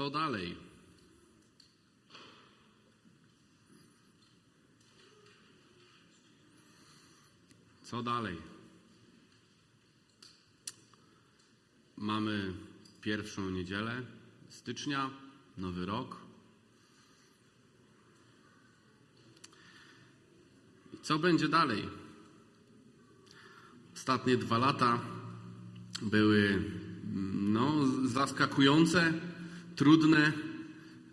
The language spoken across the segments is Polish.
Co dalej? Co dalej? Mamy pierwszą niedzielę stycznia, nowy rok. Co będzie dalej? Ostatnie dwa lata były no, zaskakujące, trudne,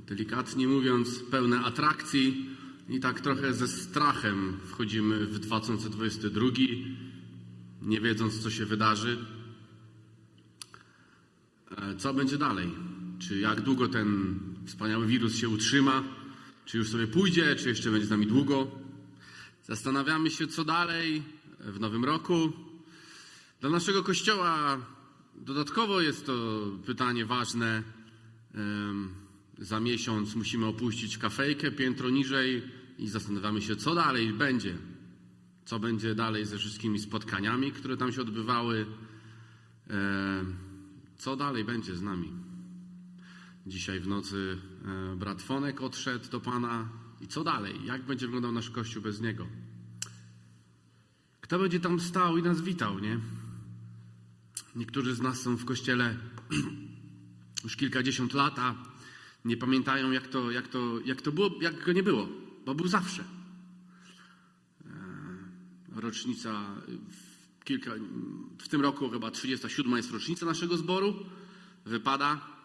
delikatnie mówiąc, pełne atrakcji i tak trochę ze strachem wchodzimy w 2022, nie wiedząc, co się wydarzy. E, Co będzie dalej? Czy jak długo ten wspaniały wirus się utrzyma? Czy już sobie pójdzie, czy jeszcze będzie z nami długo? Zastanawiamy się, co dalej w nowym roku. Dla naszego kościoła dodatkowo jest to pytanie ważne. Za miesiąc musimy opuścić kafejkę piętro niżej i zastanawiamy się, co dalej będzie. Co będzie dalej ze wszystkimi spotkaniami, które tam się odbywały. Co dalej będzie z nami? Dzisiaj w nocy brat Fonek odszedł do Pana. I co dalej? Jak będzie wyglądał nasz kościół bez niego? Kto będzie tam stał i nas witał, nie? Niektórzy z nas są w kościele już kilkadziesiąt lat, a nie pamiętają, jak to, jak to, jak to było, jak go nie było, bo był zawsze. E, Rocznica w, kilka, w tym roku chyba 37 jest rocznica naszego zboru. Wypada.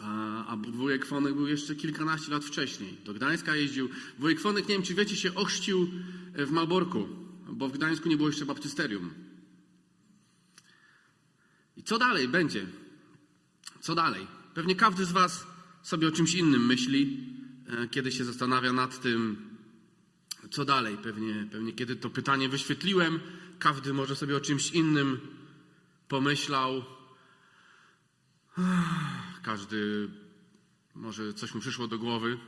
A, wujek Fonek był jeszcze kilkanaście lat wcześniej. Do Gdańska jeździł. Wujek Fonek, nie wiem czy wiecie, się ochrzcił w Malborku, bo w Gdańsku nie było jeszcze baptysterium. I co dalej będzie? Co dalej? Pewnie każdy z Was sobie o czymś innym myśli, e, kiedy się zastanawia nad tym, co dalej. Pewnie, pewnie kiedy to pytanie wyświetliłem, każdy może sobie o czymś innym pomyślał. Każdy może coś mu przyszło do głowy.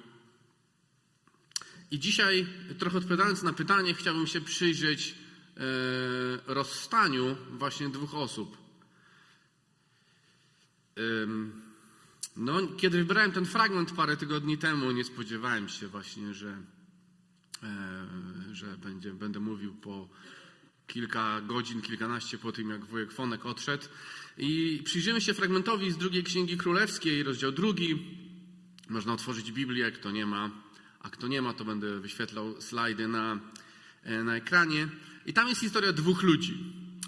I dzisiaj, trochę odpowiadając na pytanie, chciałbym się przyjrzeć e, rozstaniu właśnie dwóch osób. No, kiedy wybrałem ten fragment parę tygodni temu, nie spodziewałem się właśnie, że, e, że będzie, będę mówił po kilka godzin, kilkanaście po tym, jak wujek Fonek odszedł. I przyjrzymy się fragmentowi z drugiej Księgi Królewskiej, rozdział drugi. Można otworzyć Biblię, kto nie ma, a kto nie ma, to będę wyświetlał slajdy na, e, na ekranie. I tam jest historia dwóch ludzi.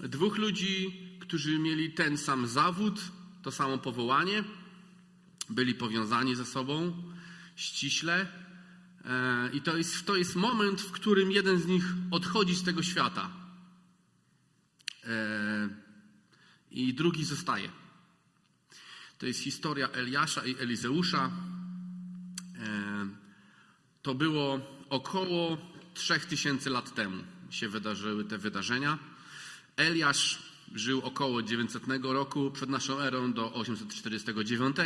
Dwóch ludzi, którzy mieli ten sam zawód, to samo powołanie, byli powiązani ze sobą ściśle. E, I to jest, to jest moment, w którym jeden z nich odchodzi z tego świata. E, I drugi zostaje. To jest historia Eliasza i Elizeusza. E, To było około 3000 lat temu się wydarzyły te wydarzenia. Eliasz żył około 900 roku przed naszą erą do 849.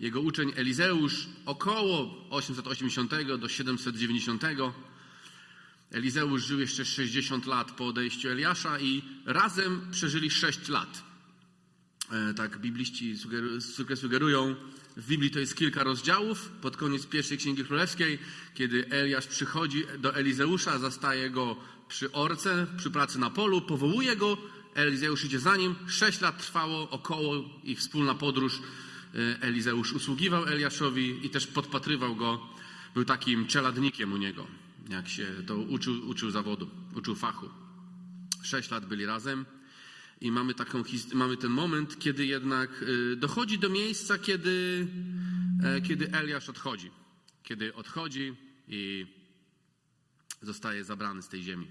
Jego uczeń Elizeusz około 880 do 790. Elizeusz żył jeszcze 60 lat po odejściu Eliasza i razem przeżyli 6 lat. E, Tak bibliści sugeru- sugerują. W Biblii to jest kilka rozdziałów. Pod koniec pierwszej Księgi Królewskiej, kiedy Eliasz przychodzi do Elizeusza, zastaje go przy orce, przy pracy na polu, powołuje go, Elizeusz idzie za nim. Sześć lat trwało około ich wspólna podróż. E, Elizeusz usługiwał Eliaszowi i też podpatrywał go. Był takim czeladnikiem u niego, jak się to uczył, uczył zawodu, uczył fachu. Sześć lat byli razem. I mamy, taką, mamy ten moment, kiedy jednak y, dochodzi do miejsca, kiedy, e, kiedy Eliasz odchodzi. Kiedy odchodzi i zostaje zabrany z tej ziemi.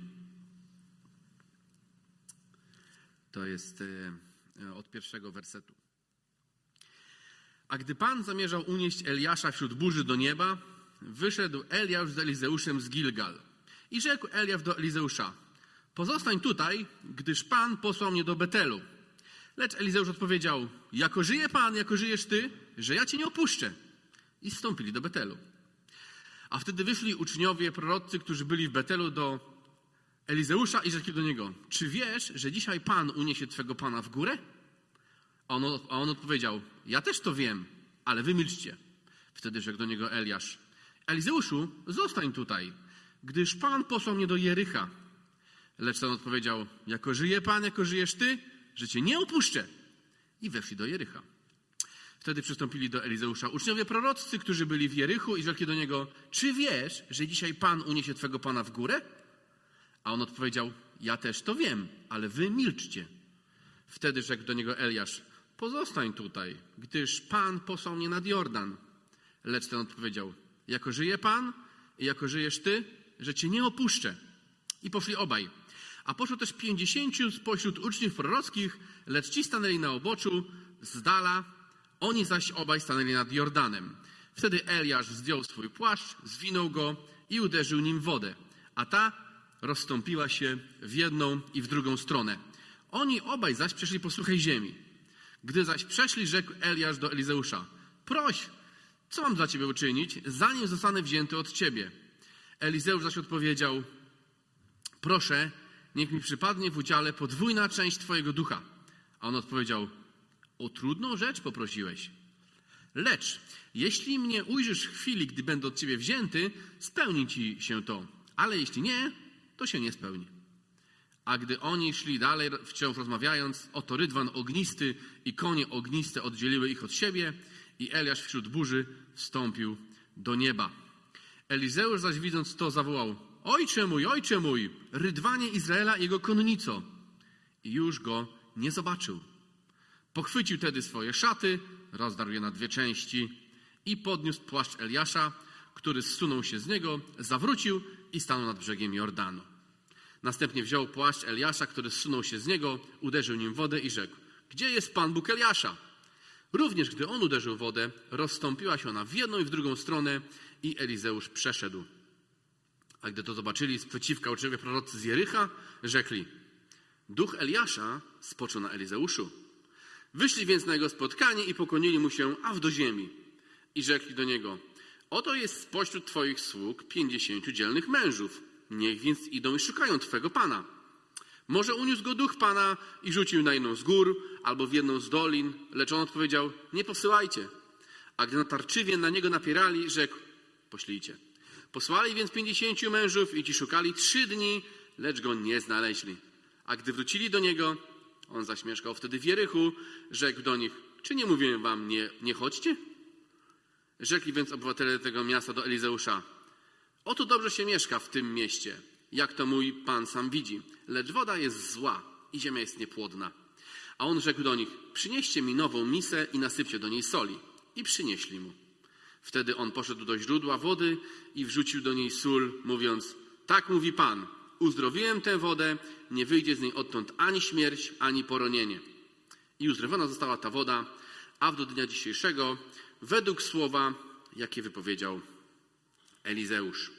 To jest y, y, od pierwszego wersetu. A gdy Pan zamierzał unieść Eliasza wśród burzy do nieba, wyszedł Eliasz z Elizeuszem z Gilgal. I rzekł Eliasz do Elizeusza, pozostań tutaj, gdyż Pan posłał mnie do Betelu. Lecz Elizeusz odpowiedział, jako żyje Pan, jako żyjesz Ty, że ja Cię nie opuszczę. I wstąpili do Betelu. A wtedy wyszli uczniowie, prorocy, którzy byli w Betelu do Elizeusza i rzekli do niego, czy wiesz, że dzisiaj Pan uniesie Twego Pana w górę? A on, a on odpowiedział, ja też to wiem, ale wy milczcie. Wtedy rzekł do niego Eliasz, Elizeuszu, zostań tutaj, gdyż Pan posłał mnie do Jericha. Lecz ten odpowiedział, jako żyje Pan, jako żyjesz Ty, że Cię nie opuszczę. I weszli do Jericha. Wtedy przystąpili do Elizeusza uczniowie proroccy, którzy byli w Jerychu i rzekli do niego, czy wiesz, że dzisiaj Pan uniesie Twego Pana w górę? A on odpowiedział, ja też to wiem, ale wy milczcie. Wtedy rzekł do niego Eliasz, pozostań tutaj, gdyż Pan posłał mnie nad Jordan. Lecz ten odpowiedział, jako żyje Pan i jako żyjesz Ty, że Cię nie opuszczę. I poszli obaj. A poszło też pięćdziesięciu spośród uczniów prorockich, lecz ci stanęli na oboczu, z dala, oni zaś obaj stanęli nad Jordanem. Wtedy Eliasz zdjął swój płaszcz, zwinął go i uderzył nim wodę, a ta rozstąpiła się w jedną i w drugą stronę. Oni obaj zaś przeszli po suchej ziemi. Gdy zaś przeszli, rzekł Eliasz do Elizeusza, proś, co mam dla ciebie uczynić, zanim zostanę wzięty od ciebie? Elizeusz zaś odpowiedział, proszę, niech mi przypadnie w udziale podwójna część twojego ducha. A on odpowiedział, o trudną rzecz poprosiłeś. Lecz jeśli mnie ujrzysz w chwili, gdy będę od ciebie wzięty, spełni ci się to. Ale jeśli nie, to się nie spełni. A gdy oni szli dalej, wciąż rozmawiając, oto rydwan ognisty i konie ogniste oddzieliły ich od siebie i Eliasz wśród burzy wstąpił do nieba. Elizeusz zaś widząc to zawołał, ojcze mój, ojcze mój, rydwanie Izraela i jego konnico. I już go nie zobaczył. Pochwycił tedy swoje szaty, rozdarł je na dwie części i podniósł płaszcz Eliasza, który zsunął się z niego, zawrócił i stanął nad brzegiem Jordanu. Następnie wziął płaszcz Eliasza, który zsunął się z niego, uderzył nim w wodę i rzekł: Gdzie jest Pan Bóg Eliasza? Również gdy on uderzył w wodę, rozstąpiła się ona w jedną i w drugą stronę i Elizeusz przeszedł. A gdy to zobaczyli sprzeciwka uczniowie prorocy z Jericha, rzekli: Duch Eliasza spoczął na Elizeuszu. Wyszli więc na jego spotkanie i pokonili mu się aż do ziemi. I rzekli do niego: Oto jest spośród twoich sług pięćdziesięciu dzielnych mężów. Niech więc idą i szukają twego pana. Może uniósł go duch pana i rzucił na jedną z gór albo w jedną z dolin, lecz on odpowiedział: Nie posyłajcie. A gdy natarczywie na niego napierali, rzekł: Poślijcie. Posłali więc pięćdziesięciu mężów i ci szukali trzy dni, lecz go nie znaleźli. A gdy wrócili do niego, on zaś mieszkał wtedy w Jerychu, rzekł do nich: Czy nie mówiłem wam, nie, nie chodźcie? Rzekli więc obywatele tego miasta do Elizeusza: Oto dobrze się mieszka w tym mieście, jak to mój pan sam widzi, lecz woda jest zła i ziemia jest niepłodna. A on rzekł do nich: Przynieście mi nową misę i nasypcie do niej soli. I przynieśli mu. Wtedy on poszedł do źródła wody i wrzucił do niej sól, mówiąc: Tak mówi pan, uzdrowiłem tę wodę, nie wyjdzie z niej odtąd ani śmierć, ani poronienie. I uzdrowiona została ta woda, a do dnia dzisiejszego, według słowa, jakie wypowiedział Elizeusz.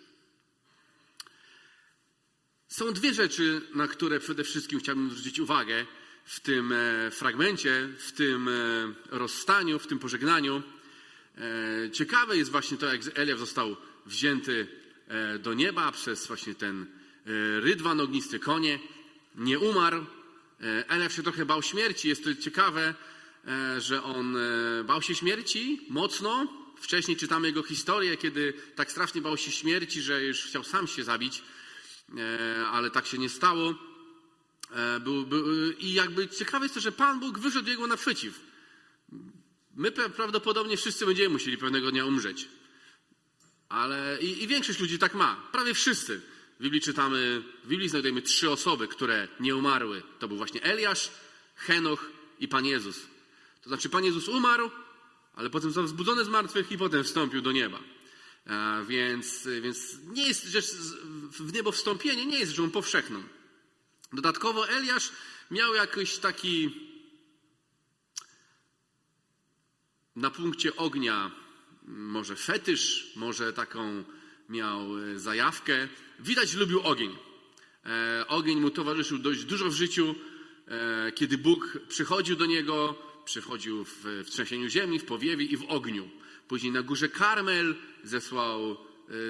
Są dwie rzeczy, na które przede wszystkim chciałbym zwrócić uwagę w tym e, fragmencie, w tym e, rozstaniu, w tym pożegnaniu. E, ciekawe jest właśnie to, jak Eliaw został wzięty do nieba przez właśnie ten rydwan ognisty konie. Nie umarł. Eliaw się trochę bał śmierci. Jest to ciekawe, że on bał się śmierci mocno. Wcześniej czytamy jego historię, kiedy tak strasznie bał się śmierci, że już chciał sam się zabić, ale tak się nie stało. Był, był, I jakby ciekawe jest to, że Pan Bóg wyszedł jego naprzeciw. My prawdopodobnie wszyscy będziemy musieli pewnego dnia umrzeć. Ale i, i większość ludzi tak ma. Prawie wszyscy. W Biblii czytamy, w Biblii znajdujemy trzy osoby, które nie umarły. To był właśnie Eliasz, Henoch i Pan Jezus. To znaczy Pan Jezus umarł, ale potem został wzbudzony z martwych i potem wstąpił do nieba. A więc, więc nie jest rzecz, w niebo wstąpienie nie jest rzeczą powszechną. Dodatkowo Eliasz miał jakiś taki na punkcie ognia może fetysz, może taką miał e, zajawkę. Widać, lubił ogień. E, ogień mu towarzyszył dość dużo w życiu. E, kiedy Bóg przychodził do niego, przychodził w, w trzęsieniu ziemi, w powiewie i w ogniu. Później na górze Karmel zesłał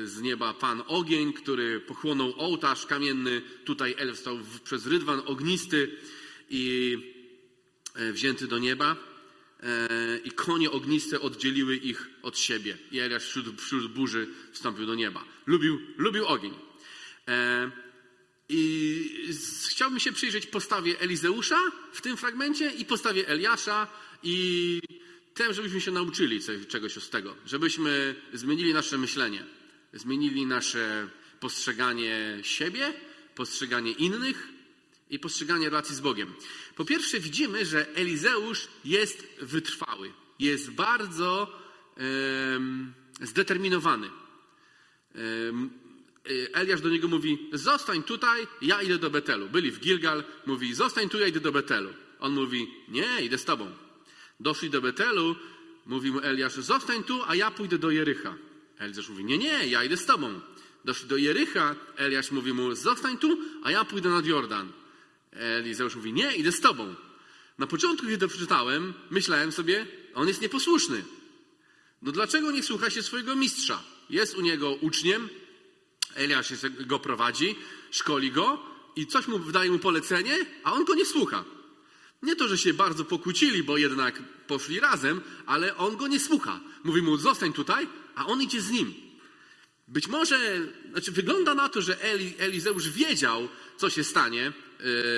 z nieba Pan ogień, który pochłonął ołtarz kamienny. Tutaj elf stał przez rydwan ognisty i wzięty do nieba. e, i konie ogniste oddzieliły ich od siebie. I Eliasz wśród, wśród burzy wstąpił do nieba. Lubił, lubił ogień. I chciałbym się przyjrzeć postawie Elizeusza w tym fragmencie i postawie Eliasza i tym, żebyśmy się nauczyli czegoś z tego, żebyśmy zmienili nasze myślenie, zmienili nasze postrzeganie siebie, postrzeganie innych i postrzeganie relacji z Bogiem. Po pierwsze, widzimy, że Elizeusz jest wytrwały, jest bardzo em, zdeterminowany. Eliasz do niego mówi: Zostań tutaj, ja idę do Betelu. Byli w Gilgal, mówi: Zostań tu, ja idę do Betelu. On mówi: Nie, idę z tobą. Doszli do Betelu, mówi mu Eliasz: Zostań tu, a ja pójdę do Jericha. Eliasz mówi: Nie, nie, ja idę z tobą. Doszli do Jericha, Eliasz mówi mu: Zostań tu, a ja pójdę nad Jordan. Elizeusz mówi: Nie, idę z tobą. Na początku, kiedy to przeczytałem, myślałem sobie: On jest nieposłuszny. No dlaczego nie słucha się swojego mistrza? Jest u niego uczniem, Eliasz go prowadzi, szkoli go i coś mu wydaje mu polecenie, a on go nie słucha. Nie to, że się bardzo pokłócili, bo jednak poszli razem, ale on go nie słucha. Mówi mu, zostań tutaj, a on idzie z nim. Być może, znaczy wygląda na to, że Eli, Elizeusz wiedział, co się stanie.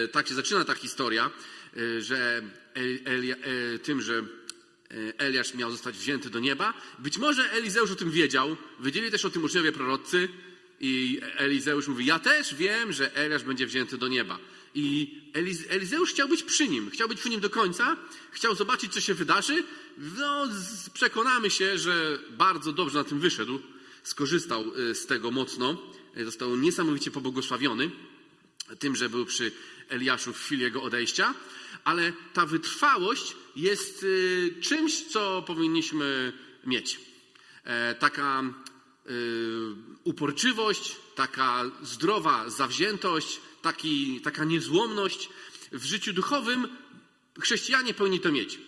E, tak się zaczyna ta historia, e, że e, tym, że e, Eliasz miał zostać wzięty do nieba. Być może Elizeusz o tym wiedział. Wiedzieli też o tym uczniowie prorocy. I Elizeusz mówi, ja też wiem, że Eliasz będzie wzięty do nieba. I Eliz, Elizeusz chciał być przy nim. Chciał być przy nim do końca. Chciał zobaczyć, co się wydarzy. No, przekonamy się, że bardzo dobrze na tym wyszedł skorzystał y, z tego mocno, y, został niesamowicie pobłogosławiony tym, że był przy Eliaszu w chwili jego odejścia, ale ta wytrwałość jest y, czymś, co powinniśmy mieć. E, Taka uporczywość, taka zdrowa zawziętość, taki, taka niezłomność w życiu duchowym chrześcijanie powinni to mieć.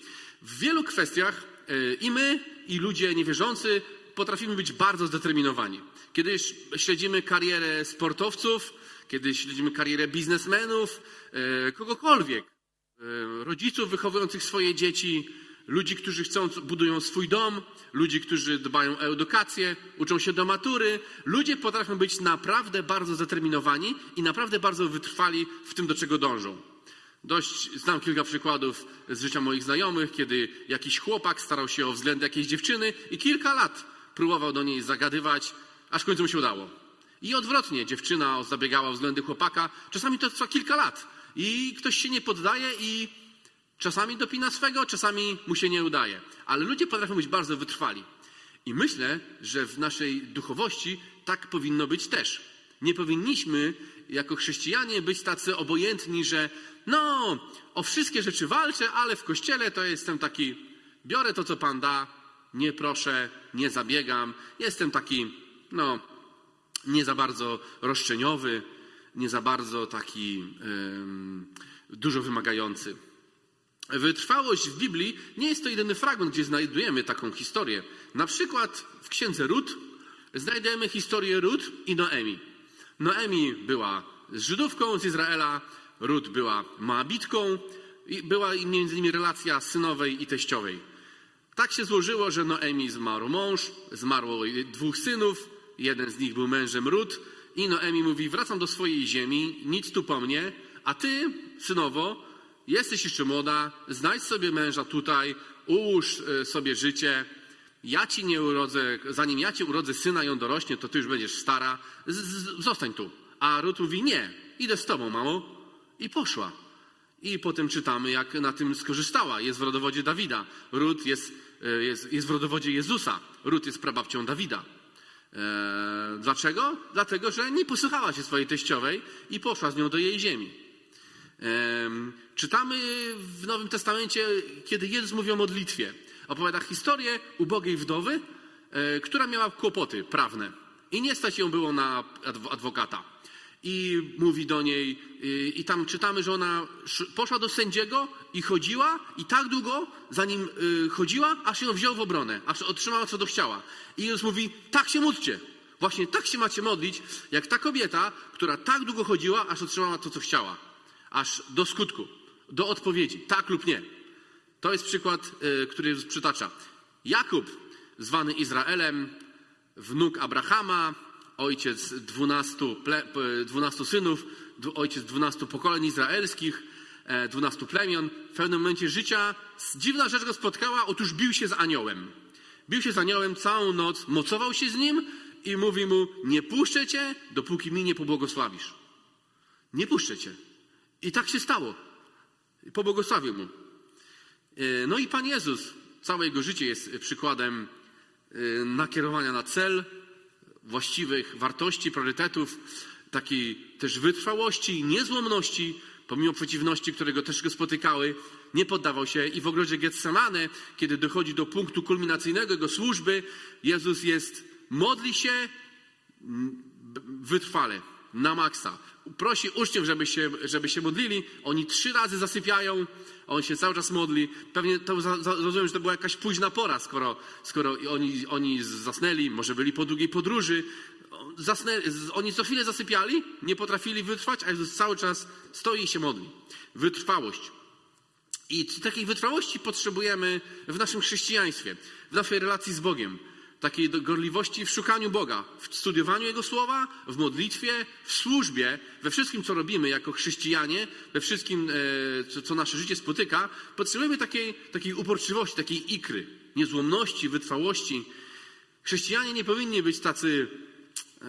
W wielu kwestiach y, i my, i ludzie niewierzący potrafimy być bardzo zdeterminowani. Kiedy śledzimy karierę sportowców, kiedy śledzimy karierę biznesmenów, y, kogokolwiek, y, rodziców wychowujących swoje dzieci, ludzi, którzy chcą, budują swój dom, ludzi, którzy dbają o edukację, uczą się do matury. Ludzie potrafią być naprawdę bardzo zdeterminowani i naprawdę bardzo wytrwali w tym, do czego dążą. Dość znam kilka przykładów z życia moich znajomych, kiedy jakiś chłopak starał się o względy jakiejś dziewczyny i kilka lat próbował do niej zagadywać, aż w końcu mu się udało. I odwrotnie, dziewczyna zabiegała o względy chłopaka, czasami to trwa kilka lat i ktoś się nie poddaje i czasami dopina swego, czasami mu się nie udaje. Ale ludzie potrafią być bardzo wytrwali. I myślę, że w naszej duchowości tak powinno być też. Nie powinniśmy jako chrześcijanie być tacy obojętni, że no, o wszystkie rzeczy walczę, ale w kościele to jestem taki, biorę to, co Pan da, nie proszę, nie zabiegam. Jestem taki, no, nie za bardzo roszczeniowy, nie za bardzo taki dużo wymagający. Wytrwałość w Biblii nie jest to jedyny fragment, gdzie znajdujemy taką historię. Na przykład w księdze Rut znajdujemy historię Rut i Noemi. Noemi była Żydówką z Izraela, Rut była Moabitką i była między nimi relacja synowej i teściowej. Tak się złożyło, że Noemi zmarł mąż, zmarło dwóch synów, jeden z nich był mężem Rut i Noemi mówi, wracam do swojej ziemi, nic tu po mnie, a ty, synowo, jesteś jeszcze młoda, znajdź sobie męża tutaj, ułóż e, sobie życie, ja ci nie urodzę, zanim ja ci urodzę syna i on dorośnie, to ty już będziesz stara, z, z, zostań tu. A Rut mówi, nie, idę z tobą, mamo. I poszła. I potem czytamy, jak na tym skorzystała. Jest w rodowodzie Dawida. Rut jest, e, jest, jest w rodowodzie Jezusa. Rut jest prababcią Dawida. E, dlaczego? Dlatego, że nie posłuchała się swojej teściowej i poszła z nią do jej ziemi. Czytamy w Nowym Testamencie, kiedy Jezus mówi o modlitwie. Opowiada historię ubogiej wdowy, e, która miała kłopoty prawne i nie stać ją było na adwo- adwokata. I mówi do niej, y, i tam czytamy, że ona sz- poszła do sędziego i chodziła, i tak długo, zanim y, chodziła, aż ją wziął w obronę, aż otrzymała co do chciała. I Jezus mówi, tak się módlcie. Właśnie tak się macie modlić, jak ta kobieta, która tak długo chodziła, aż otrzymała to, co chciała. Aż do skutku, do odpowiedzi, tak lub nie. To jest przykład, y, który przytacza. Jakub, zwany Izraelem, wnuk Abrahama, ojciec dwunastu, dwunastu synów, ojciec dwunastu pokoleń izraelskich, e, dwunastu plemion. W pewnym momencie życia dziwna rzecz go spotkała, otóż bił się z aniołem. Bił się z aniołem całą noc, mocował się z nim i mówi mu, nie puszczę cię, dopóki mi nie pobłogosławisz. Nie puszczę cię. I tak się stało. Pobłogosławił mu. E, no i Pan Jezus, całe jego życie jest przykładem e, nakierowania na cel, właściwych wartości, priorytetów, takiej też wytrwałości, niezłomności, pomimo przeciwności, które go też go spotykały, nie poddawał się i w ogrodzie Getsemane, kiedy dochodzi do punktu kulminacyjnego jego służby, Jezus jest, modli się wytrwale, na maksa. Prosi uczniów, żeby się, żeby się modlili. Oni trzy razy zasypiają, on się cały czas modli. Pewnie to rozumiem, że to była jakaś późna pora, skoro, skoro oni, oni zasnęli, może byli po długiej podróży. Zasnęli, oni co chwilę zasypiali, nie potrafili wytrwać, a Jezus cały czas stoi i się modli. Wytrwałość. I takiej wytrwałości potrzebujemy w naszym chrześcijaństwie, w naszej relacji z Bogiem takiej gorliwości w szukaniu Boga, w studiowaniu Jego Słowa, w modlitwie, w służbie, we wszystkim, co robimy jako chrześcijanie, we wszystkim, e, co nasze życie spotyka, potrzebujemy takiej, takiej uporczywości, takiej ikry, niezłomności, wytrwałości. Chrześcijanie nie powinni być tacy, e,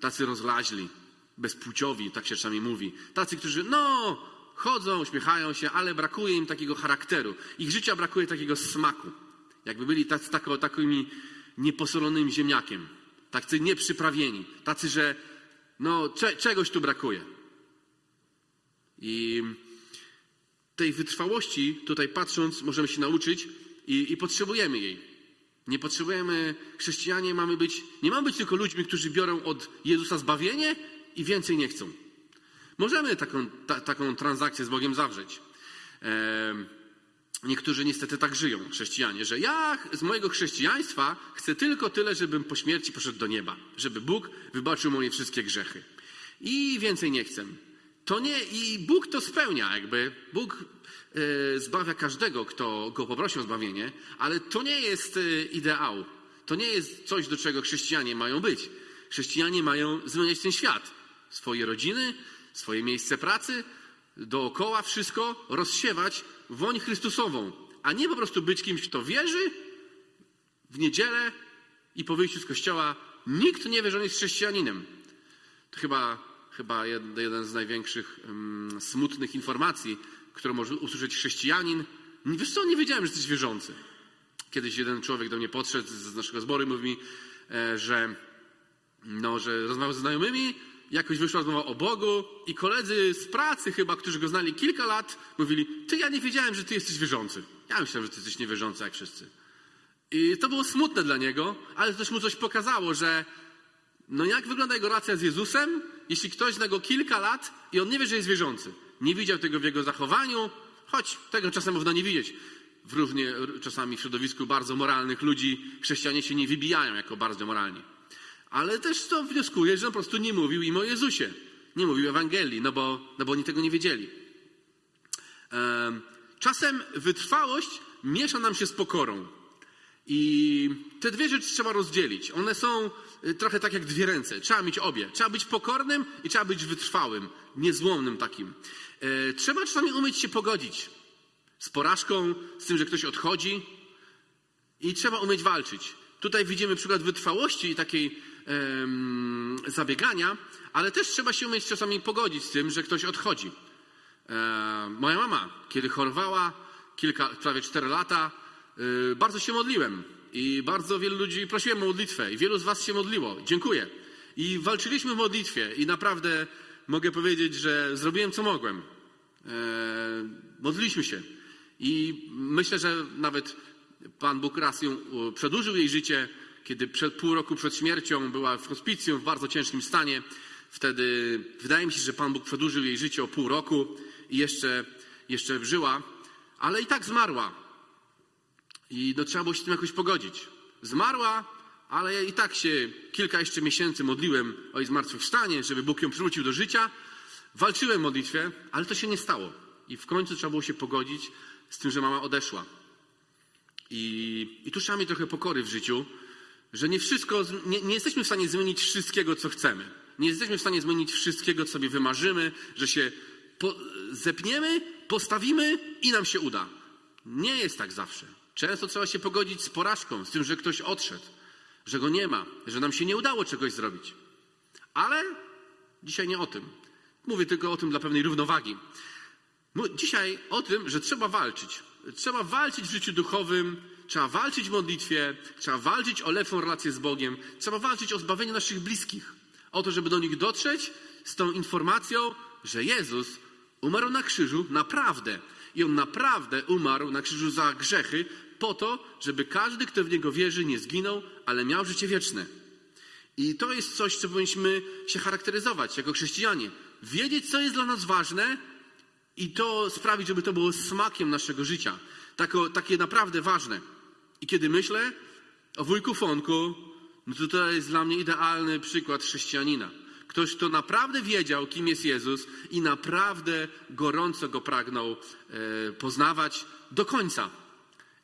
tacy rozlaźli, bezpłciowi, tak się czasami mówi. Tacy, którzy, no, chodzą, uśmiechają się, ale brakuje im takiego charakteru. Ich życia brakuje takiego smaku. Jakby byli tacy, tako, takimi nieposolonymi ziemniakiem. Tacy nieprzyprawieni. Tacy, że no, cze, czegoś tu brakuje. I tej wytrwałości, tutaj patrząc, możemy się nauczyć i, i potrzebujemy jej. Nie potrzebujemy, chrześcijanie mamy być, nie mamy być tylko ludźmi, którzy biorą od Jezusa zbawienie i więcej nie chcą. Możemy taką, ta, taką transakcję z Bogiem zawrzeć. Niektórzy niestety tak żyją, chrześcijanie, że ja z mojego chrześcijaństwa chcę tylko tyle, żebym po śmierci poszedł do nieba, żeby Bóg wybaczył moje wszystkie grzechy. I więcej nie chcę. To nie, i Bóg to spełnia, jakby Bóg e, zbawia każdego, kto go poprosi o zbawienie, ale to nie jest e, ideał. To nie jest coś, do czego chrześcijanie mają być. Chrześcijanie mają zmieniać ten świat. Swoje rodziny, swoje miejsce pracy, dookoła wszystko rozsiewać woń Chrystusową, a nie po prostu być kimś, kto wierzy w niedzielę i po wyjściu z kościoła nikt nie wie, że on jest chrześcijaninem. To chyba, chyba jeden z największych um, smutnych informacji, którą może usłyszeć chrześcijanin. Wiesz co, nie wiedziałem, że jesteś wierzący. Kiedyś jeden człowiek do mnie podszedł z naszego zboru i mówi mi, e, że, no, że rozmawiał ze znajomymi jakoś wyszła rozmowa o Bogu i koledzy z pracy chyba, którzy go znali kilka lat, mówili, ty ja nie wiedziałem, że ty jesteś wierzący. Ja myślałem, że ty jesteś niewierzący jak wszyscy. I to było smutne dla niego, ale też mu coś pokazało, że no jak wygląda jego relacja z Jezusem, jeśli ktoś zna go kilka lat i on nie wie, że jest wierzący. Nie widział tego w jego zachowaniu, choć tego czasem można nie widzieć. W równie czasami w środowisku bardzo moralnych ludzi chrześcijanie się nie wybijają jako bardzo moralni. Ale też to wnioskuje, że on po prostu nie mówił im o Jezusie. Nie mówił Ewangelii, no bo, no bo oni tego nie wiedzieli. Czasem wytrwałość miesza nam się z pokorą. I te dwie rzeczy trzeba rozdzielić. One są y, trochę tak jak dwie ręce. Trzeba mieć obie. Trzeba być pokornym i trzeba być wytrwałym, niezłomnym takim. E, trzeba czasami umieć się pogodzić z porażką, z tym, że ktoś odchodzi i trzeba umieć walczyć. Tutaj widzimy przykład wytrwałości i takiej zabiegania, ale też trzeba się umieć czasami pogodzić z tym, że ktoś odchodzi. E, moja mama, kiedy chorowała kilka, prawie cztery lata, y, bardzo się modliłem i bardzo wielu ludzi prosiłem o modlitwę i wielu z was się modliło. Dziękuję. I walczyliśmy w modlitwie i naprawdę mogę powiedzieć, że zrobiłem co mogłem. E, modliliśmy się. I myślę, że nawet Pan Bóg raz ją przedłużył jej życie, kiedy przed pół roku przed śmiercią była w hospicjum w bardzo ciężkim stanie. Wtedy wydaje mi się, że Pan Bóg przedłużył jej życie o pół roku i jeszcze, jeszcze żyła, ale i tak zmarła. I no, trzeba było się z tym jakoś pogodzić. Zmarła, ale i tak się kilka jeszcze miesięcy modliłem o jej zmartwychwstanie, żeby Bóg ją przywrócił do życia. Walczyłem w modlitwie, ale to się nie stało. I w końcu trzeba było się pogodzić z tym, że mama odeszła. I, i tu trzeba mieć trochę pokory w życiu, że nie wszystko, nie, nie jesteśmy w stanie zmienić wszystkiego, co chcemy. Nie jesteśmy w stanie zmienić wszystkiego, co sobie wymarzymy, że się po, zepniemy, postawimy i nam się uda. Nie jest tak zawsze. Często trzeba się pogodzić z porażką, z tym, że ktoś odszedł, że go nie ma, że nam się nie udało czegoś zrobić. Ale dzisiaj nie o tym. Mówię tylko o tym dla pewnej równowagi. Dzisiaj o tym, że trzeba walczyć. Trzeba walczyć w życiu duchowym, trzeba walczyć w modlitwie, trzeba walczyć o lepszą relację z Bogiem, trzeba walczyć o zbawienie naszych bliskich. O to, żeby do nich dotrzeć z tą informacją, że Jezus umarł na krzyżu naprawdę. I on naprawdę umarł na krzyżu za grzechy, po to, żeby każdy, kto w niego wierzy, nie zginął, ale miał życie wieczne. I to jest coś, co powinniśmy się charakteryzować jako chrześcijanie. Wiedzieć, co jest dla nas ważne i to sprawić, żeby to było smakiem naszego życia. Tako, takie naprawdę ważne. I kiedy myślę o wujku Fonku, no to to jest dla mnie idealny przykład chrześcijanina. Ktoś, kto naprawdę wiedział, kim jest Jezus i naprawdę gorąco go pragnął e, poznawać do końca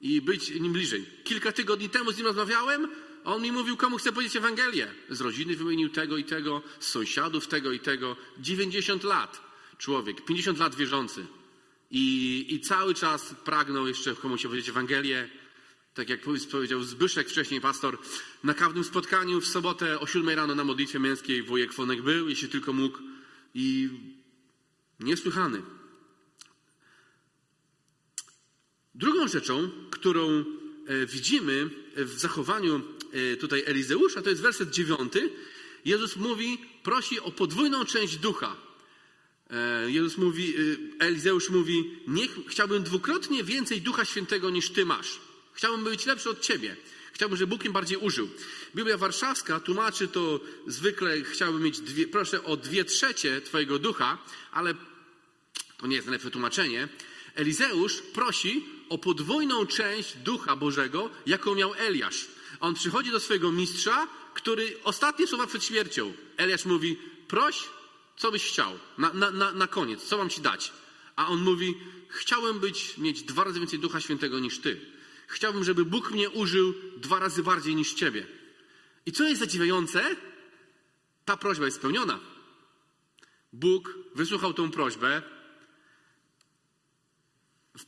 i być nim bliżej. Kilka tygodni temu z nim rozmawiałem, on mi mówił, komu chce powiedzieć Ewangelię. Z rodziny wymienił tego i tego, z sąsiadów tego i tego. 90 lat człowiek, 50 lat wierzący. I, i cały czas pragnął jeszcze komuś powiedzieć Ewangelię. Tak jak powiedział Zbyszek wcześniej, pastor, na każdym spotkaniu w sobotę o 7 rano na modlitwie męskiej wujek Fonek był, jeśli tylko mógł. I niesłychany. Drugą rzeczą, którą e, widzimy w zachowaniu e, tutaj Elizeusza, to jest werset dziewiąty. Jezus mówi, prosi o podwójną część ducha. E, Jezus mówi, Elizeusz mówi, niech, chciałbym dwukrotnie więcej Ducha Świętego niż Ty masz. Chciałbym być lepszy od Ciebie. Chciałbym, żeby Bóg im bardziej użył. Biblia Warszawska tłumaczy to zwykle, chciałbym mieć, dwie, proszę o dwie trzecie Twojego ducha, ale to nie jest najlepsze tłumaczenie. Elizeusz prosi o podwójną część ducha Bożego, jaką miał Eliasz. On przychodzi do swojego mistrza, który ostatnie słowa przed śmiercią. Eliasz mówi: proś, co byś chciał, na, na, na, na koniec, co mam ci dać? A on mówi: Chciałem być, mieć dwa razy więcej ducha świętego niż ty. Chciałbym, żeby Bóg mnie użył dwa razy bardziej niż ciebie. I co jest zadziwiające? Ta prośba jest spełniona. Bóg wysłuchał tą prośbę w,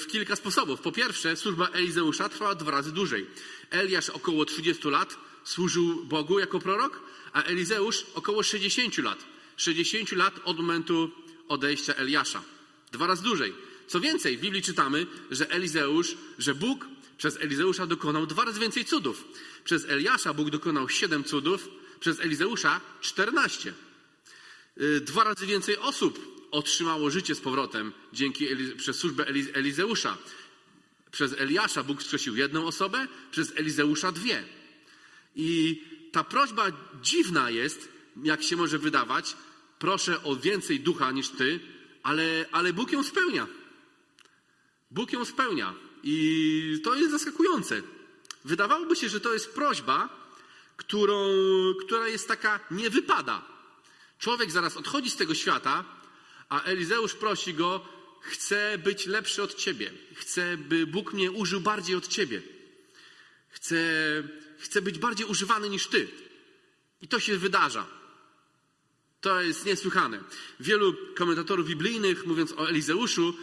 w, kilka sposobów. Po pierwsze, służba Elizeusza trwała dwa razy dłużej. Eliasz około 30 lat służył Bogu jako prorok, a Elizeusz około 60 lat. 60 lat od momentu odejścia Eliasza. Dwa razy dłużej. Co więcej, w Biblii czytamy, że Elizeusz, że Bóg przez Elizeusza dokonał dwa razy więcej cudów. Przez Eliasza Bóg dokonał siedem cudów, przez Elizeusza 14. Y, dwa razy więcej osób otrzymało życie z powrotem dzięki przez służbę Elizeusza. Przez Eliasza Bóg wskrzesił jedną osobę, przez Elizeusza dwie. I ta prośba dziwna jest, jak się może wydawać. Proszę o więcej ducha niż ty, ale, ale Bóg ją spełnia. Bóg ją spełnia. I to jest zaskakujące. Wydawałoby się, że to jest prośba, którą, która jest taka nie wypada. Człowiek zaraz odchodzi z tego świata, a Elizeusz prosi go, chcę być lepszy od ciebie. Chcę, by Bóg mnie użył bardziej od ciebie. Chcę, chcę być bardziej używany niż ty. I to się wydarza. To jest niesłychane. Wielu komentatorów biblijnych, mówiąc o Elizeuszu,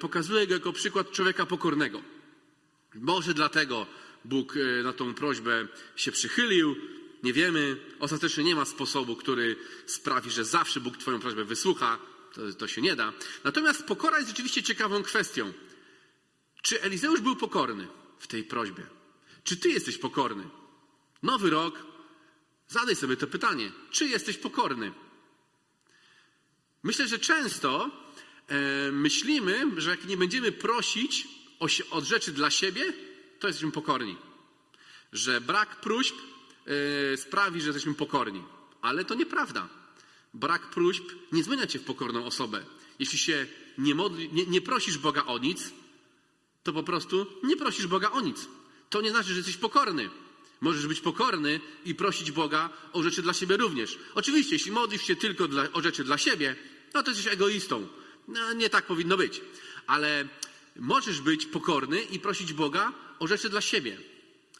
pokazuje go jako przykład człowieka pokornego. Może dlatego Bóg yy, na tą prośbę się przychylił. Nie wiemy. Ostatecznie nie ma sposobu, który sprawi, że zawsze Bóg Twoją prośbę wysłucha to, to się nie da. Natomiast pokora jest rzeczywiście ciekawą kwestią. Czy Elizeusz był pokorny w tej prośbie? Czy ty jesteś pokorny? Nowy rok, zadaj sobie to pytanie. Czy jesteś pokorny? Myślę, że często myślimy, że jak nie będziemy prosić od rzeczy dla siebie, to jesteśmy pokorni. Że brak próśb e, sprawi, że jesteśmy pokorni. Ale to nieprawda brak próśb nie zmienia cię w pokorną osobę. Jeśli się nie, modli, nie, nie prosisz Boga o nic, to po prostu nie prosisz Boga o nic. To nie znaczy, że jesteś pokorny. Możesz być pokorny i prosić Boga o rzeczy dla siebie również. Oczywiście, jeśli modlisz się tylko dla, o rzeczy dla siebie, no to jesteś egoistą. No, nie tak powinno być. Ale możesz być pokorny i prosić Boga o rzeczy dla siebie.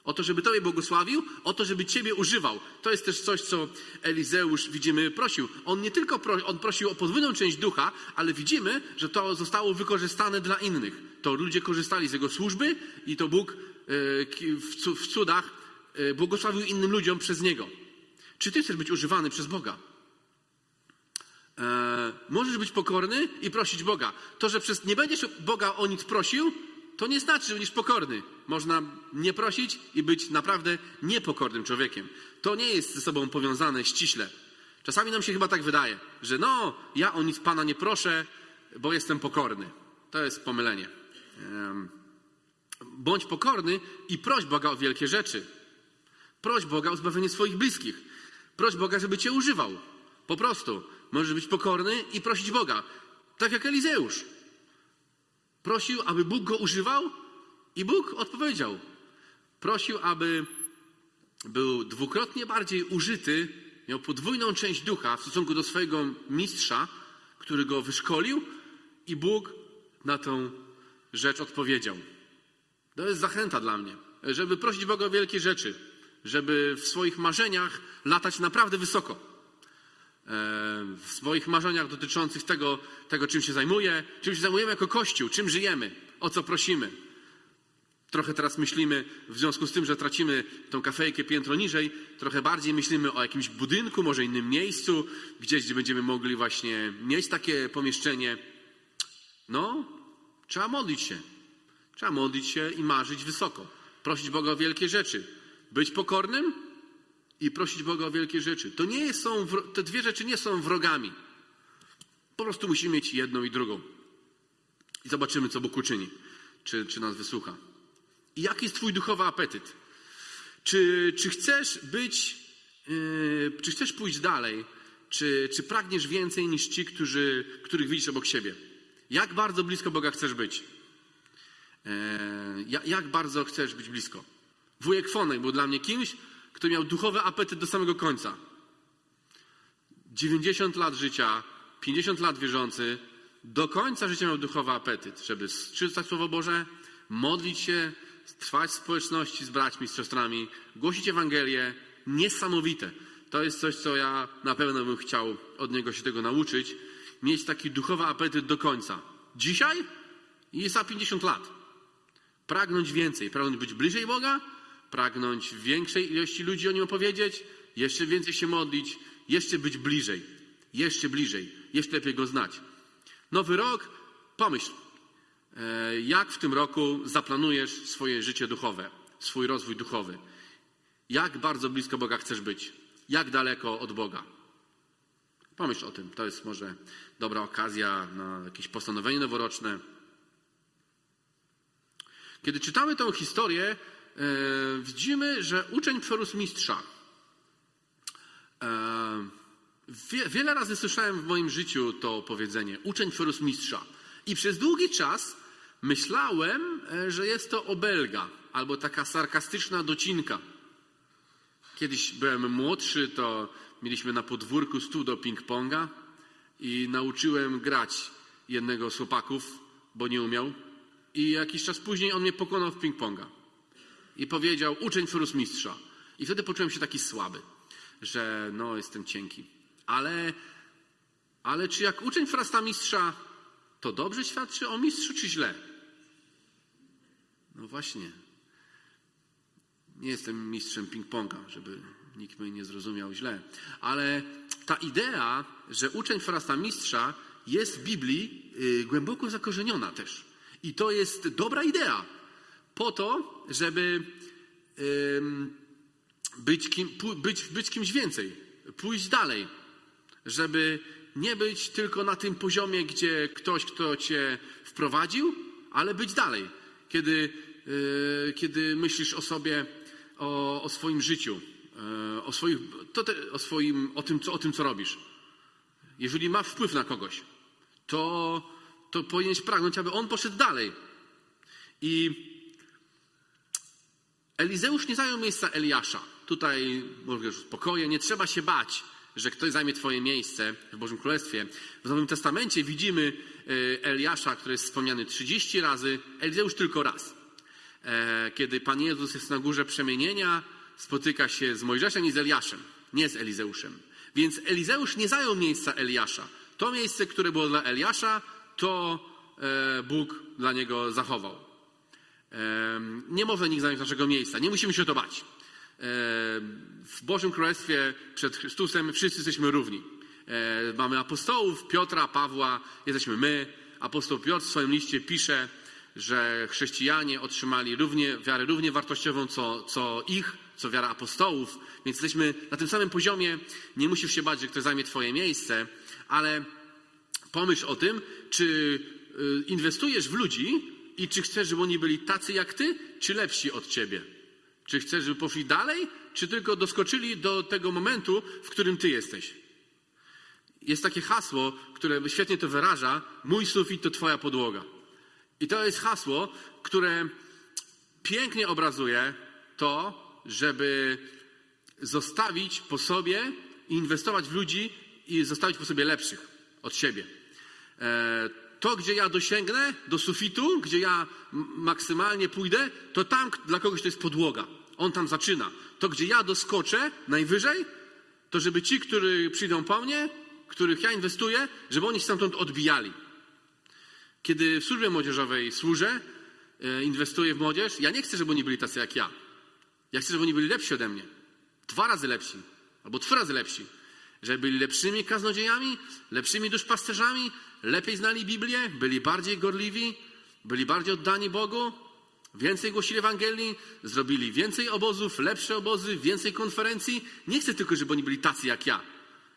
O to, żeby Tobie błogosławił, o to, żeby Ciebie używał. To jest też coś, co Elizeusz, widzimy, prosił. On nie tylko pro, on prosił o podwójną część ducha, ale widzimy, że to zostało wykorzystane dla innych. To ludzie korzystali z jego służby i to Bóg e, w cudach e, błogosławił innym ludziom przez niego. Czy Ty chcesz być używany przez Boga? E, możesz być pokorny i prosić Boga. To, że przez nie będziesz Boga o nic prosił, to nie znaczy, że będziesz pokorny. Można nie prosić i być naprawdę niepokornym człowiekiem. To nie jest ze sobą powiązane ściśle. Czasami nam się chyba tak wydaje, że no, ja o nic Pana nie proszę, bo jestem pokorny. To jest pomylenie. Bądź pokorny i proś Boga o wielkie rzeczy. Proś Boga o zbawienie swoich bliskich. Proś Boga, żeby Cię używał. Po prostu. Możesz być pokorny i prosić Boga. Tak jak Elizeusz. Prosił, aby Bóg go używał i Bóg odpowiedział. Prosił, aby był dwukrotnie bardziej użyty, miał podwójną część ducha w stosunku do swojego mistrza, który go wyszkolił i Bóg na tą rzecz odpowiedział. To jest zachęta dla mnie, żeby prosić Boga o wielkie rzeczy, żeby w swoich marzeniach latać naprawdę wysoko w swoich marzeniach dotyczących tego, tego, czym się zajmuję, czym się zajmujemy jako Kościół, czym żyjemy, o co prosimy. Trochę teraz myślimy, w związku z tym, że tracimy tą kafejkę piętro niżej, trochę bardziej myślimy o jakimś budynku, może innym miejscu, gdzieś, gdzie będziemy mogli właśnie mieć takie pomieszczenie. No, trzeba modlić się. Trzeba modlić się i marzyć wysoko. Prosić Boga o wielkie rzeczy. Być pokornym i prosić Boga o wielkie rzeczy. To nie są, te dwie rzeczy nie są wrogami. Po prostu musimy mieć jedną i drugą. I zobaczymy, co Bóg uczyni. Czy, czy nas wysłucha. I jaki jest Twój duchowy apetyt? Czy, czy chcesz być, yy, czy chcesz pójść dalej? Czy, czy pragniesz więcej niż ci, którzy, których widzisz obok siebie? Jak bardzo blisko Boga chcesz być? Yy, jak bardzo chcesz być blisko? Wujek Fonek był dla mnie kimś, kto miał duchowy apetyt do samego końca. 90 lat życia, 50 lat wierzący, do końca życia miał duchowy apetyt, żeby czytać Słowo Boże, modlić się, trwać w społeczności z braćmi, z siostrami, głosić Ewangelię. Niesamowite. To jest coś, co ja na pewno bym chciał od niego się tego nauczyć. Mieć taki duchowy apetyt do końca. Dzisiaj jest za 50 lat. Pragnąć więcej, pragnąć być bliżej Boga, pragnąć większej ilości ludzi o nim opowiedzieć, jeszcze więcej się modlić, jeszcze być bliżej, jeszcze bliżej, jeszcze lepiej go znać. Nowy rok, pomyśl, e, jak w tym roku zaplanujesz swoje życie duchowe, swój rozwój duchowy. Jak bardzo blisko Boga chcesz być? Jak daleko od Boga? Pomyśl o tym. To jest może dobra okazja na jakieś postanowienie noworoczne. Kiedy czytamy tę historię, widzimy, że uczeń przerósł mistrza. E, wiele razy słyszałem w moim życiu to powiedzenie: uczeń przerósł mistrza. I przez długi czas myślałem, e, że jest to obelga albo taka sarkastyczna docinka. Kiedyś byłem młodszy, to mieliśmy na podwórku stół do ping-ponga i nauczyłem grać jednego z chłopaków, bo nie umiał. I jakiś czas później on mnie pokonał w ping-ponga i powiedział, uczeń wyrósł mistrza. I wtedy poczułem się taki słaby, że no, jestem cienki. Ale, ale czy jak uczeń wyrasta mistrza, to dobrze świadczy o mistrzu, czy źle? No właśnie. Nie jestem mistrzem ping-ponga, żeby nikt mnie nie zrozumiał źle. Ale ta idea, że uczeń wyrasta mistrza, jest w Biblii yy, głęboko zakorzeniona też. I to jest dobra idea po to, żeby być, kim, być, być kimś więcej, pójść dalej, żeby nie być tylko na tym poziomie, gdzie ktoś, kto cię wprowadził, ale być dalej. Kiedy, e, kiedy myślisz o sobie, o, o swoim życiu, e, o, swoich, te, o, swoim, o, tym, co, o tym, co robisz. Jeżeli ma wpływ na kogoś, to, to powinieneś pragnąć, aby on poszedł dalej. I Elizeusz nie zajął miejsca Eliasza. Tutaj już spokojnie, nie trzeba się bać, że ktoś zajmie Twoje miejsce w Bożym Królestwie. W Nowym Testamencie widzimy Eliasza, który jest wspomniany 30 razy, Elizeusz tylko raz. E, kiedy Pan Jezus jest na górze przemienienia, spotyka się z Mojżeszem i z Eliaszem, nie z Elizeuszem. Więc Elizeusz nie zajął miejsca Eliasza. To miejsce, które było dla Eliasza, to e, Bóg dla niego zachował. Nie można nikt zająć naszego miejsca. Nie musimy się o to bać. W Bożym Królestwie przed Chrystusem wszyscy jesteśmy równi. Mamy apostołów, Piotra, Pawła, jesteśmy my. Apostoł Piotr w swoim liście pisze, że chrześcijanie otrzymali równie, wiarę równie wartościową, co, co ich, co wiara apostołów, więc jesteśmy na tym samym poziomie. Nie musisz się bać, że ktoś zajmie Twoje miejsce, ale pomyśl o tym, czy y, inwestujesz w ludzi i czy chcesz, żeby oni byli tacy jak Ty, czy lepsi od Ciebie. Czy chcesz, żeby poszli dalej, czy tylko doskoczyli do tego momentu, w którym Ty jesteś. Jest takie hasło, które świetnie to wyraża: Mój sufit to Twoja podłoga. I to jest hasło, które pięknie obrazuje to, żeby zostawić po sobie, inwestować w ludzi i zostawić po sobie lepszych od siebie. To, gdzie ja dosięgnę do sufitu, gdzie ja maksymalnie pójdę, to tam dla kogoś to jest podłoga. On tam zaczyna. To, gdzie ja doskoczę najwyżej, to żeby ci, którzy przyjdą po mnie, których ja inwestuję, żeby oni się stamtąd odbijali. Kiedy w służbie młodzieżowej służę, e, inwestuję w młodzież, ja nie chcę, żeby oni byli tacy jak ja. Ja chcę, żeby oni byli lepsi ode mnie. Dwa razy lepsi, albo trzy razy lepsi. Żeby byli lepszymi kaznodziejami, lepszymi duszpasterzami, lepiej znali Biblię, byli bardziej gorliwi, byli bardziej oddani Bogu, więcej głosili Ewangelii, zrobili więcej obozów, lepsze obozy, więcej konferencji. Nie chcę tylko, żeby oni byli tacy jak ja.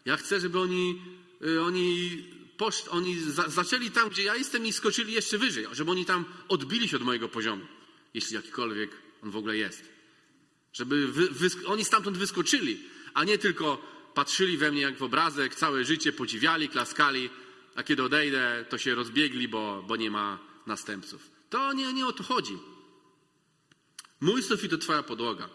Ja chcę, żeby oni, e, oni posz, oni za, zaczęli tam, gdzie ja jestem i skoczyli jeszcze wyżej, żeby oni tam odbili się od mojego poziomu, jeśli jakikolwiek on w ogóle jest. Żeby wy, wy, oni stamtąd wyskoczyli, a nie tylko patrzyli we mnie jak w obrazek, całe życie podziwiali, klaskali, a kiedy odejdę, to się rozbiegli, bo, bo nie ma następców. To nie, nie o to chodzi. Mój sufit to Twoja podłoga.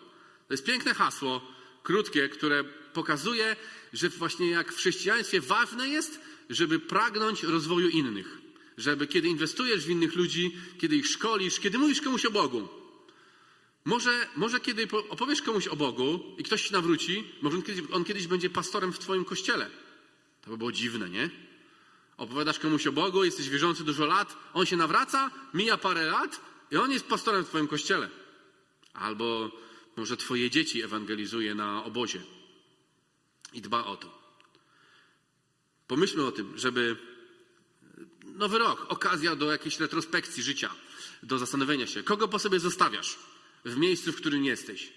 To jest piękne hasło, krótkie, które pokazuje, że właśnie jak w chrześcijaństwie ważne jest, żeby pragnąć rozwoju innych. Żeby kiedy inwestujesz w innych ludzi, kiedy ich szkolisz, kiedy mówisz komuś o Bogu. Może, może kiedy opowiesz komuś o Bogu i ktoś się nawróci, może on kiedyś, on kiedyś będzie pastorem w Twoim kościele. To by było dziwne, nie? Opowiadasz komuś o Bogu, jesteś wierzący dużo lat, on się nawraca, mija parę lat i on jest pastorem w Twoim kościele. Albo może Twoje dzieci ewangelizuje na obozie i dba o to. Pomyślmy o tym, żeby nowy rok, okazja do jakiejś retrospekcji życia, do zastanowienia się, kogo po sobie zostawiasz w miejscu, w którym jesteś.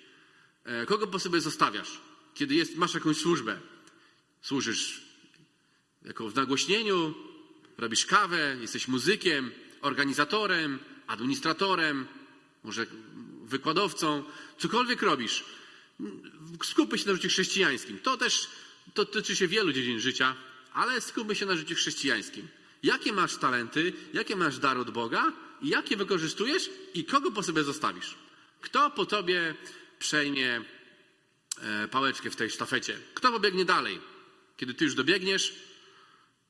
E, kogo po sobie zostawiasz, kiedy jest, masz jakąś służbę. Służysz jako w nagłośnieniu, robisz kawę, jesteś muzykiem, organizatorem, administratorem, może wykładowcą, cokolwiek robisz. Skupmy się na życiu chrześcijańskim. To też to tyczy się wielu dziedzin życia, ale skupmy się na życiu chrześcijańskim. Jakie masz talenty, jakie masz dar od Boga i jakie wykorzystujesz i kogo po sobie zostawisz? Kto po tobie przejmie e, pałeczkę w tej sztafecie? Kto pobiegnie dalej? Kiedy ty już dobiegniesz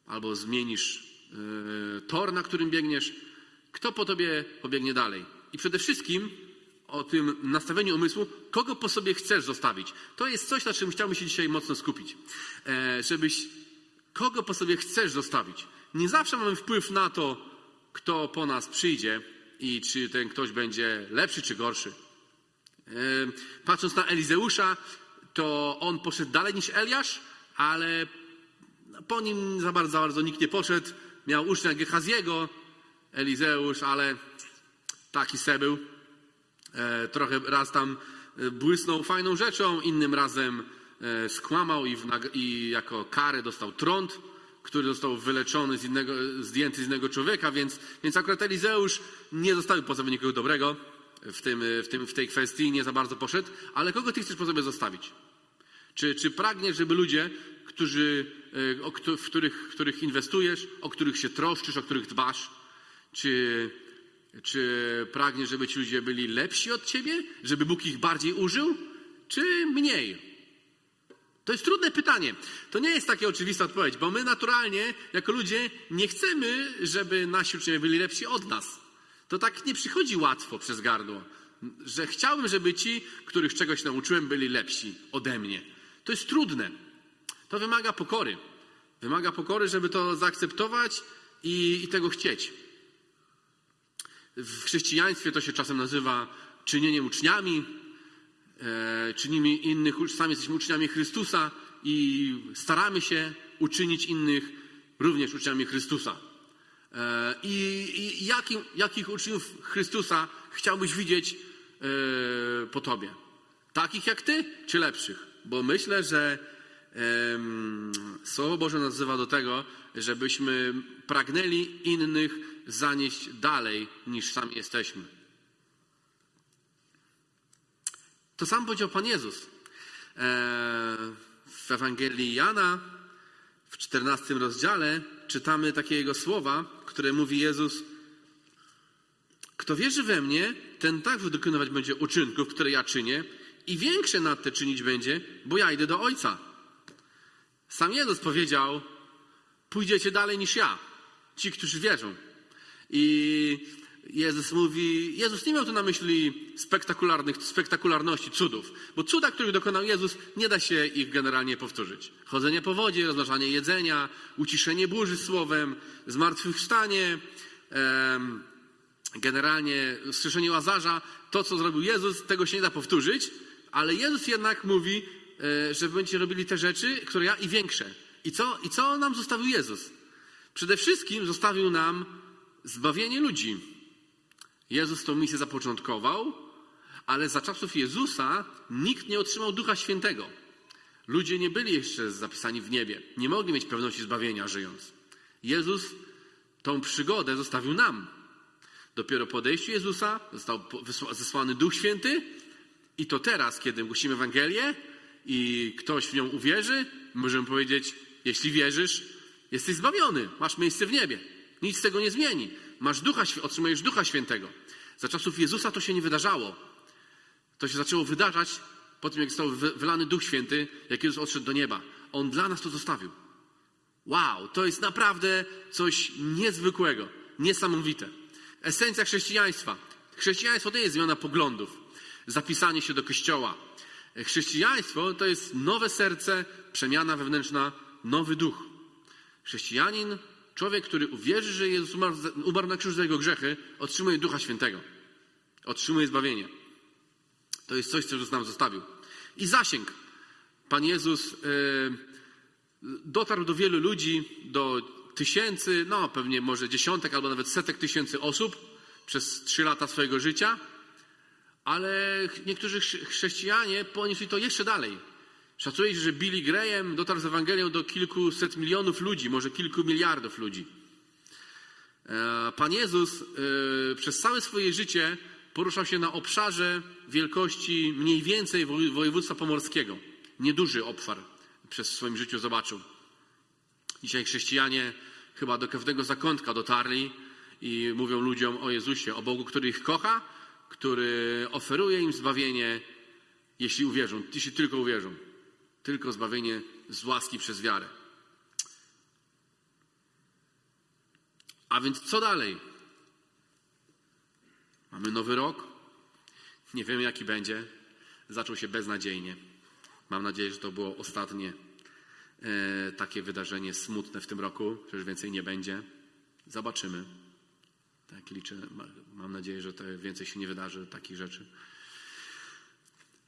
albo zmienisz e, tor, na którym biegniesz, kto po tobie pobiegnie dalej? I przede wszystkim o tym nastawieniu umysłu, kogo po sobie chcesz zostawić. To jest coś, na czym chciałbym się dzisiaj mocno skupić. E, żebyś kogo po sobie chcesz zostawić. Nie zawsze mamy wpływ na to, kto po nas przyjdzie i czy ten ktoś będzie lepszy czy gorszy. Patrząc na Elizeusza, to on poszedł dalej niż Eliasz, ale po nim za bardzo, za bardzo nikt nie poszedł. Miał ucznia Gehaziego, Elizeusz, ale taki se był. E, trochę raz tam e, błysnął fajną rzeczą, innym razem E, skłamał i, w, i jako karę dostał trąd, który został wyleczony z innego, zdjęty z innego człowieka, więc, więc akurat Elizeusz nie zostawił po sobie nikogo dobrego w, tym, w, tym, w tej kwestii, nie za bardzo poszedł, ale kogo ty chcesz po sobie zostawić? Czy, czy pragniesz, żeby ludzie, którzy, e, o, w, których, których inwestujesz, o których się troszczysz, o których dbasz, czy, czy pragniesz, żeby ci ludzie byli lepsi od ciebie, żeby Bóg ich bardziej użył, czy mniej? To jest trudne pytanie. To nie jest taka oczywista odpowiedź, bo my naturalnie, jako ludzie, nie chcemy, żeby nasi uczniowie byli lepsi od nas. To tak nie przychodzi łatwo przez gardło, że chciałbym, żeby ci, których czegoś nauczyłem, byli lepsi ode mnie. To jest trudne. To wymaga pokory. Wymaga pokory, żeby to zaakceptować i, i tego chcieć. W chrześcijaństwie to się czasem nazywa czynieniem uczniami, e, czynimy innych, sami jesteśmy uczniami Chrystusa i staramy się uczynić innych również uczniami Chrystusa. E, I, i jakim, jakich uczniów Chrystusa chciałbyś widzieć e, po tobie? Takich jak ty, czy lepszych? Bo myślę, że Słowo Boże nazywa do tego, żebyśmy pragnęli innych zanieść dalej niż sami jesteśmy. To sam powiedział Pan Jezus. E, w Ewangelii Jana w 14 rozdziale czytamy takie jego słowa, które mówi Jezus: Kto wierzy we mnie, ten tak wykonywać będzie uczynków, które ja czynię, i większe nad te czynić będzie, bo ja idę do Ojca. Sam Jezus powiedział: Pójdziecie dalej niż ja, ci, którzy wierzą. I Jezus mówi, Jezus nie miał tu na myśli spektakularnych, spektakularności cudów, bo cuda, których dokonał Jezus, nie da się ich generalnie powtórzyć. Chodzenie po wodzie, rozmnażanie jedzenia, uciszenie burzy słowem, zmartwychwstanie, generalnie słyszenie Łazarza, to co zrobił Jezus, tego się nie da powtórzyć, ale Jezus jednak mówi, e, że będziecie robili te rzeczy, które ja i większe. I co, I co nam zostawił Jezus? Przede wszystkim zostawił nam zbawienie ludzi. Jezus tą misję zapoczątkował, ale za czasów Jezusa nikt nie otrzymał Ducha Świętego. Ludzie nie byli jeszcze zapisani w niebie, nie mogli mieć pewności zbawienia żyjąc. Jezus tą przygodę zostawił nam. Dopiero po odejściu Jezusa został zesłany Duch Święty i to teraz, kiedy głosimy Ewangelię i ktoś w nią uwierzy, możemy powiedzieć, jeśli wierzysz, jesteś zbawiony, masz miejsce w niebie. Nic z tego nie zmieni. Masz ducha, otrzymujesz Ducha Świętego. Za czasów Jezusa to się nie wydarzało. To się zaczęło wydarzać po tym, jak został wylany Duch Święty, jak Jezus odszedł do nieba. On dla nas to zostawił. Wow, to jest naprawdę coś niezwykłego, niesamowite. Esencja chrześcijaństwa. Chrześcijaństwo to nie jest zmiana poglądów, zapisanie się do kościoła. Chrześcijaństwo to jest nowe serce, przemiana wewnętrzna, nowy duch. Chrześcijanin Człowiek, który uwierzy, że Jezus umarł, umarł na krzyżu za jego grzechy, otrzymuje Ducha Świętego. Otrzymuje zbawienie. To jest coś, co Jezus nam zostawił. I zasięg. Pan Jezus yy, dotarł do wielu ludzi, do tysięcy, no pewnie może dziesiątek albo nawet setek tysięcy osób przez trzy lata swojego życia, ale niektórzy chrześcijanie ponieśli to jeszcze dalej. Szacuje się, że Billy Graham dotarł z Ewangelią do kilkuset milionów ludzi, może kilku miliardów ludzi. E, Pan Jezus e, przez całe swoje życie poruszał się na obszarze wielkości mniej więcej województwa pomorskiego. Nieduży obszar przez swoim życiu zobaczył. Dzisiaj chrześcijanie chyba do każdego zakątka dotarli i mówią ludziom o Jezusie, o Bogu, który ich kocha, który oferuje im zbawienie, jeśli uwierzą, jeśli tylko uwierzą. Tylko zbawienie z łaski przez wiarę. A więc co dalej? Mamy nowy rok. Nie wiemy, jaki będzie. Zaczął się beznadziejnie. Mam nadzieję, że to było ostatnie e, takie wydarzenie smutne w tym roku, że już więcej nie będzie. Zobaczymy. Tak liczę. Mam nadzieję, że to więcej się nie wydarzy takich rzeczy.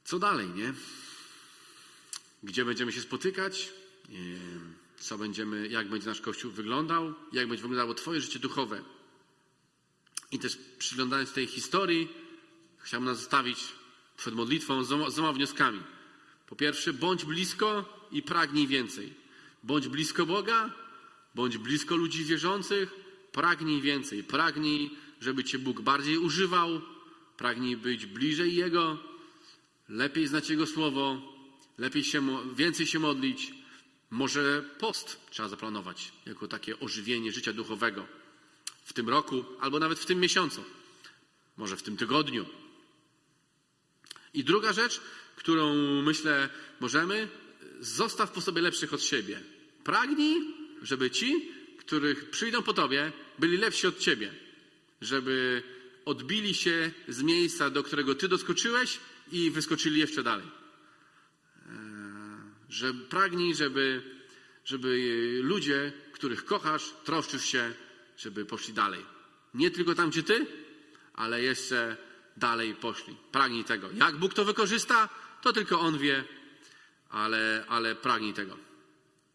Co dalej, nie? Gdzie będziemy się spotykać, co będziemy, jak będzie nasz Kościół wyglądał, jak będzie wyglądało Twoje życie duchowe. I też przyglądając tej historii, chciałbym nas zostawić przed modlitwą z dwoma wnioskami. Po pierwsze, bądź blisko i pragnij więcej. Bądź blisko Boga, bądź blisko ludzi wierzących, pragnij więcej. Pragnij, żeby Cię Bóg bardziej używał, pragnij być bliżej Jego, lepiej znać Jego Słowo, lepiej się, więcej się modlić. Może post trzeba zaplanować jako takie ożywienie życia duchowego w tym roku albo nawet w tym miesiącu, może w tym tygodniu. I druga rzecz, którą myślę możemy, zostaw po sobie lepszych od siebie. Pragnij, żeby ci, których przyjdą po tobie, byli lepsi od ciebie. Żeby odbili się z miejsca, do którego ty doskoczyłeś i wyskoczyli jeszcze dalej. E, że pragnij, żeby, żeby ludzie, których kochasz, troszczysz się, żeby poszli dalej. Nie tylko tam, gdzie ty, ale jeszcze dalej poszli. Pragnij tego. Jak Bóg to wykorzysta, to tylko On wie, ale, ale pragnij tego.